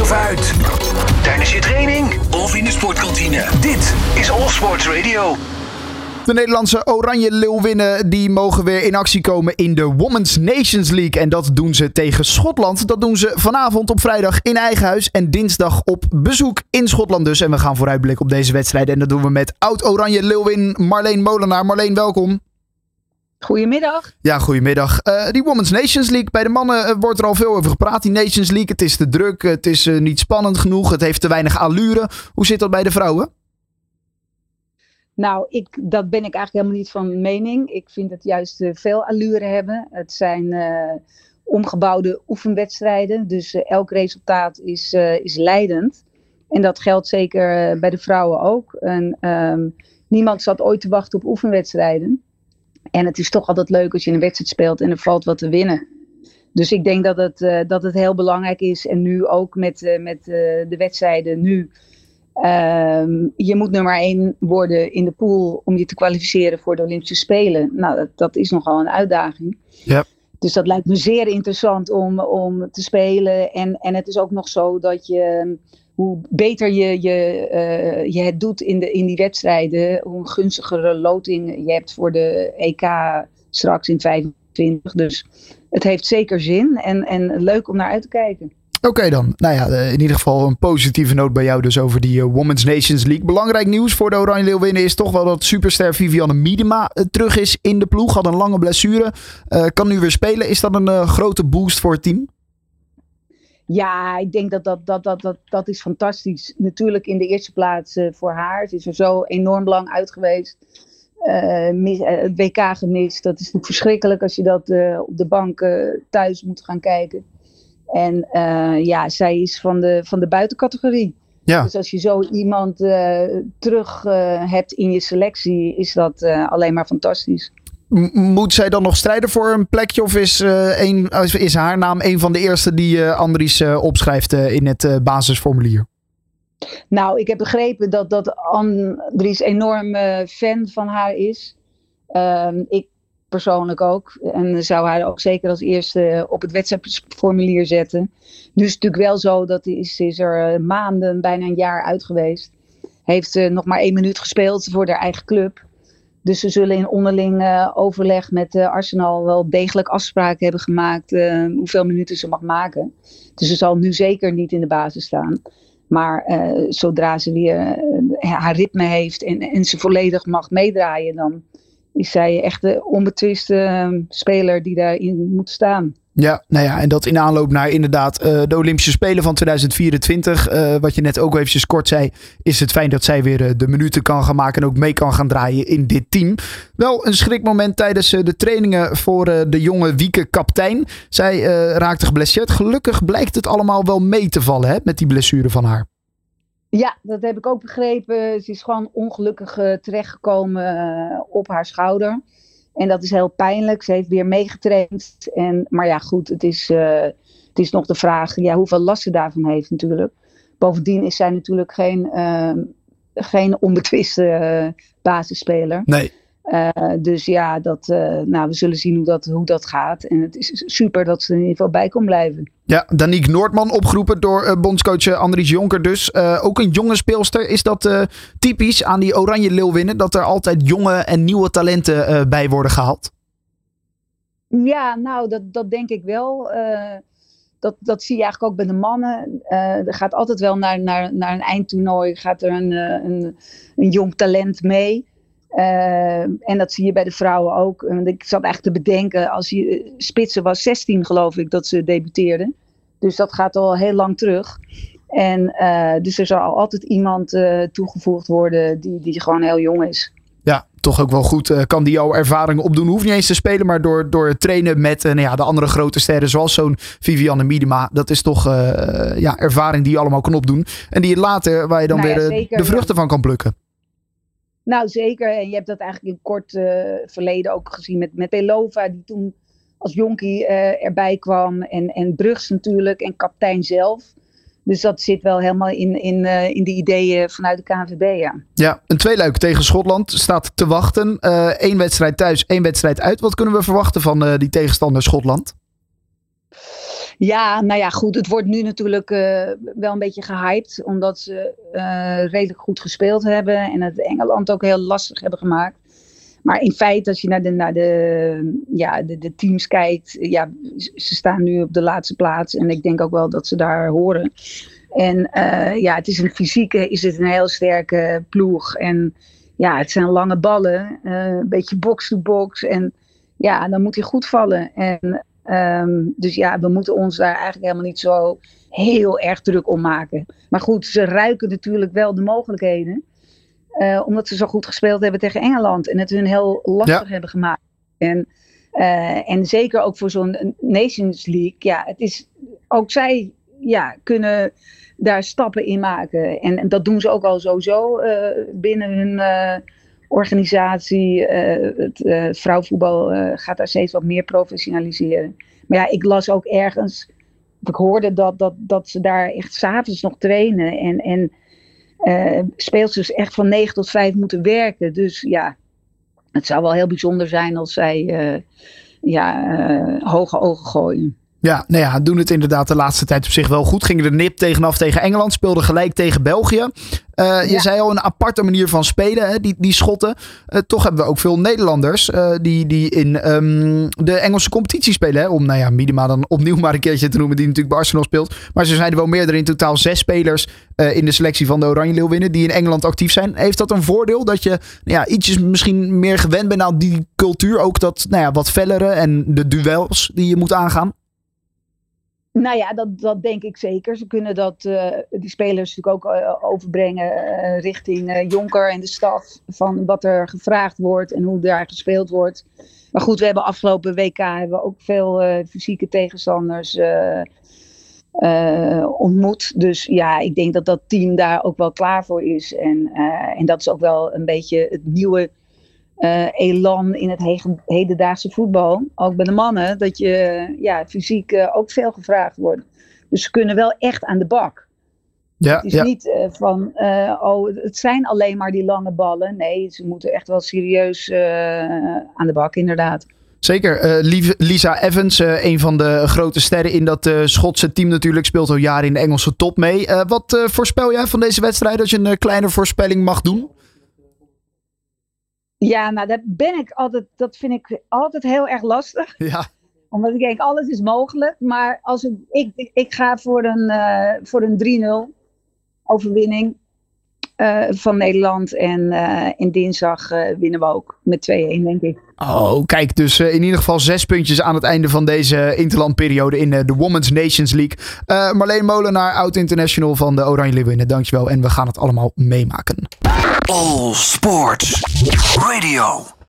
of uit. Tijdens je training of in de sportkantine. Dit is All Sports Radio. De Nederlandse Oranje Leeuwinnen die mogen weer in actie komen in de Women's Nations League. En dat doen ze tegen Schotland. Dat doen ze vanavond op vrijdag in eigen huis en dinsdag op bezoek in Schotland dus. En we gaan vooruitblikken op deze wedstrijd. En dat doen we met oud-Oranje Leeuwin Marleen Molenaar. Marleen, welkom. Goedemiddag. Ja, goedemiddag. Uh, die Women's Nations League. Bij de mannen uh, wordt er al veel over gepraat. Die Nations League, het is te druk. Het is uh, niet spannend genoeg. Het heeft te weinig allure. Hoe zit dat bij de vrouwen? Nou, ik, dat ben ik eigenlijk helemaal niet van mening. Ik vind het juist veel allure hebben. Het zijn omgebouwde oefenwedstrijden. Dus elk resultaat is, is leidend. En dat geldt zeker bij de vrouwen ook. En, um, niemand zat ooit te wachten op oefenwedstrijden. En het is toch altijd leuk als je een wedstrijd speelt en er valt wat te winnen. Dus ik denk dat het, uh, dat het heel belangrijk is. En nu ook met, uh, met uh, de wedstrijden nu. Um, je moet nummer één worden in de pool om je te kwalificeren voor de Olympische Spelen. Nou, dat, dat is nogal een uitdaging. Ja. Dus dat lijkt me zeer interessant om, om te spelen. En, en het is ook nog zo dat je hoe beter je, je, uh, je het doet in, de, in die wedstrijden, hoe een gunstigere loting je hebt voor de EK straks in 25. Dus het heeft zeker zin en, en leuk om naar uit te kijken. Oké dan. Nou ja, in ieder geval een positieve noot bij jou dus over die uh, Women's Nations League. Belangrijk nieuws voor de Oranje Leeuwinnen is toch wel dat superster Vivianne Miedema terug is in de ploeg. Had een lange blessure. Kan nu weer spelen. Is dat een grote boost voor het team? Ja, ik denk dat dat, dat, dat, dat, dat is fantastisch. Natuurlijk in de eerste plaats uh, voor haar. Ze is er zo enorm lang uit geweest. Uh, mis, uh, het WK gemist. Dat is natuurlijk verschrikkelijk als je dat op de bank thuis moet gaan kijken. En ja, zij is van de, van de buitencategorie. Ja. Dus als je zo iemand terug hebt in je selectie, is dat alleen maar fantastisch. Moet zij dan nog strijden voor een plekje? Of is, uh, een, is haar naam een van de eerste die uh, Andries uh, opschrijft in het basisformulier? Nou, ik heb begrepen dat, dat Andries enorm fan van haar is. Ehm, ik persoonlijk ook. En zou haar ook zeker als eerste op het wedstrijdformulier zetten. Nu is het natuurlijk wel zo dat is, is er maanden, bijna een jaar uit geweest. Heeft nog maar één minuut gespeeld voor haar eigen club. Dus ze zullen in onderling uh, overleg met uh, Arsenal wel degelijk afspraken hebben gemaakt uh, hoeveel minuten ze mag maken. Dus ze zal nu zeker niet in de basis staan. Maar zodra ze weer haar ritme heeft en, en ze volledig mag meedraaien, dan is zij echt de onbetwiste speler die daarin moet staan. Ja, nou ja, en dat in aanloop naar inderdaad uh, de Olympische Spelen van 2024. Uh, wat je net ook eventjes kort zei, is het fijn dat zij weer uh, de minuten kan gaan maken en ook mee kan gaan draaien in dit team. Wel een schrikmoment tijdens de trainingen voor de jonge Wieke kaptein. Zij raakte geblesseerd. Gelukkig blijkt het allemaal wel mee te vallen hè, met die blessure van haar. Ja, dat heb ik ook begrepen. Ze is gewoon ongelukkig terechtgekomen op haar schouder. En dat is heel pijnlijk. Ze heeft weer meegetraind. En, maar ja, goed, het is, uh, het is nog de vraag ja, hoeveel last ze daarvan heeft natuurlijk. Bovendien is zij natuurlijk geen, uh, geen onbetwiste uh, basisspeler. Nee. Uh, dus ja, dat, uh, nou, we zullen zien hoe dat, hoe dat gaat. En het is super dat ze er in ieder geval bij kon blijven. Ja, Danique Noordman opgeroepen door uh, bondscoach Andries Jonker dus. ook een jonge speelster. Is dat typisch aan die oranje leeuwinnen? Dat er altijd jonge en nieuwe talenten bij worden gehaald? Ja, nou, dat, dat denk ik wel. dat, dat zie je eigenlijk ook bij de mannen. er gaat altijd wel naar, naar, naar een eindtoernooi gaat er een, een, een jong talent mee. Uh, en dat zie je bij de vrouwen ook. Want ik zat eigenlijk te bedenken, als je spitsen was 16 geloof ik dat ze debuteerden. Dus dat gaat al heel lang terug. En uh, dus er zal altijd iemand uh, toegevoegd worden die, die gewoon heel jong is. Ja, toch ook wel goed. kan die jouw ervaring opdoen. Hoeft niet eens te spelen, maar door, door het trainen met nou ja, de andere grote sterren, zoals zo'n Vivianne Miedema. Dat is toch ja, ervaring die je allemaal kan opdoen. En die je later, waar je dan nou ja, weer zeker, de vruchten ja. van kan plukken. Nou, zeker. En je hebt dat eigenlijk in kort uh, verleden ook gezien met, met Belova, die toen als jonkie uh, erbij kwam. En, en Brugs natuurlijk en kaptein zelf. Dus dat zit wel helemaal in, in, uh, in de ideeën vanuit de KNVB, ja. Ja, een tweeluik tegen Schotland staat te wachten. Eén wedstrijd thuis, één wedstrijd uit. Wat kunnen we verwachten van die tegenstander Schotland? Ja, nou ja, goed. Het wordt nu natuurlijk uh, wel een beetje gehyped. Omdat ze uh, redelijk goed gespeeld hebben. En het Engeland ook heel lastig hebben gemaakt. Maar in feite, als je naar de, naar de, ja, de, de teams kijkt. Ja, ze staan nu op de laatste plaats. En ik denk ook wel dat ze daar horen. En uh, ja, het is een fysieke, is het een heel sterke ploeg. En ja, het zijn lange ballen. een beetje box-to-box. -box, en ja, dan moet hij goed vallen. En Um, dus ja, we moeten ons daar eigenlijk helemaal niet zo heel erg druk om maken. Maar goed, ze ruiken natuurlijk wel de mogelijkheden. Uh, omdat ze zo goed gespeeld hebben tegen Engeland. En het hun heel lastig ja. hebben gemaakt. En, uh, en zeker ook voor zo'n Nations League. Ja, het is, ook zij ja, kunnen daar stappen in maken. En, en dat doen ze ook al sowieso uh, binnen hun organisatie, uh, het uh, vrouwenvoetbal uh, gaat daar steeds wat meer professionaliseren. Maar ja, ik las ook ergens, ik hoorde dat, dat, dat ze daar echt s'avonds nog trainen en, en speelsters echt van 9 tot 5 moeten werken. Dus ja, het zou wel heel bijzonder zijn als zij ja, hoge ogen gooien. Ja, nou ja, doen het inderdaad de laatste tijd op zich wel goed. Gingen er nip tegenaf tegen Engeland, speelden gelijk tegen België. Uh, je zei al een aparte manier van spelen, hè, die, die schotten. Uh, toch hebben we ook veel Nederlanders uh, die, die in um, de Engelse competitie spelen. Hè, om, nou ja, Minima dan opnieuw maar een keertje te noemen, die natuurlijk bij Arsenal speelt. Maar ze zijn er wel meerdere, in totaal zes spelers in de selectie van de Oranje Leeuwinnen die in Engeland actief zijn. Heeft dat een voordeel dat je nou ja, ietsjes misschien meer gewend bent aan die cultuur? Ook dat nou ja, wat fellere en de duels die je moet aangaan? Nou ja, dat, dat denk ik zeker. Ze kunnen dat, uh, die spelers natuurlijk ook uh, overbrengen uh, richting Jonker en de staf. Van wat er gevraagd wordt en hoe daar gespeeld wordt. Maar goed, we hebben afgelopen WK hebben we ook veel fysieke tegenstanders ontmoet. Dus ja, ik denk dat dat team daar ook wel klaar voor is. En, en dat is ook wel een beetje het nieuwe uh, elan in het hedendaagse voetbal, ook bij de mannen, dat je ja, fysiek uh, ook veel gevraagd wordt. Dus ze kunnen wel echt aan de bak. Ja, het is ja. niet uh, van, oh, het zijn alleen maar die lange ballen. Nee, ze moeten echt wel serieus aan de bak, inderdaad. Zeker. Lisa Evans, een van de grote sterren in dat Schotse team natuurlijk, speelt al jaren in de Engelse top mee. wat voorspel jij van deze wedstrijd als je een kleine voorspelling mag doen? Ja, nou dat ben ik altijd, dat vind ik altijd heel erg lastig. Ja. Omdat ik denk, alles is mogelijk. Maar als ik, ik, ik ga voor een, uh, voor een 3-0 overwinning uh, van Nederland. En uh, in dinsdag winnen we ook met 2-1, denk ik. Oh, kijk, dus in ieder geval zes puntjes aan het einde van deze interlandperiode in de Women's Nations League. Marleen Molenaar, oud-international van de Oranje Leeuwinnen, dankjewel. En we gaan het allemaal meemaken. All Sports Radio.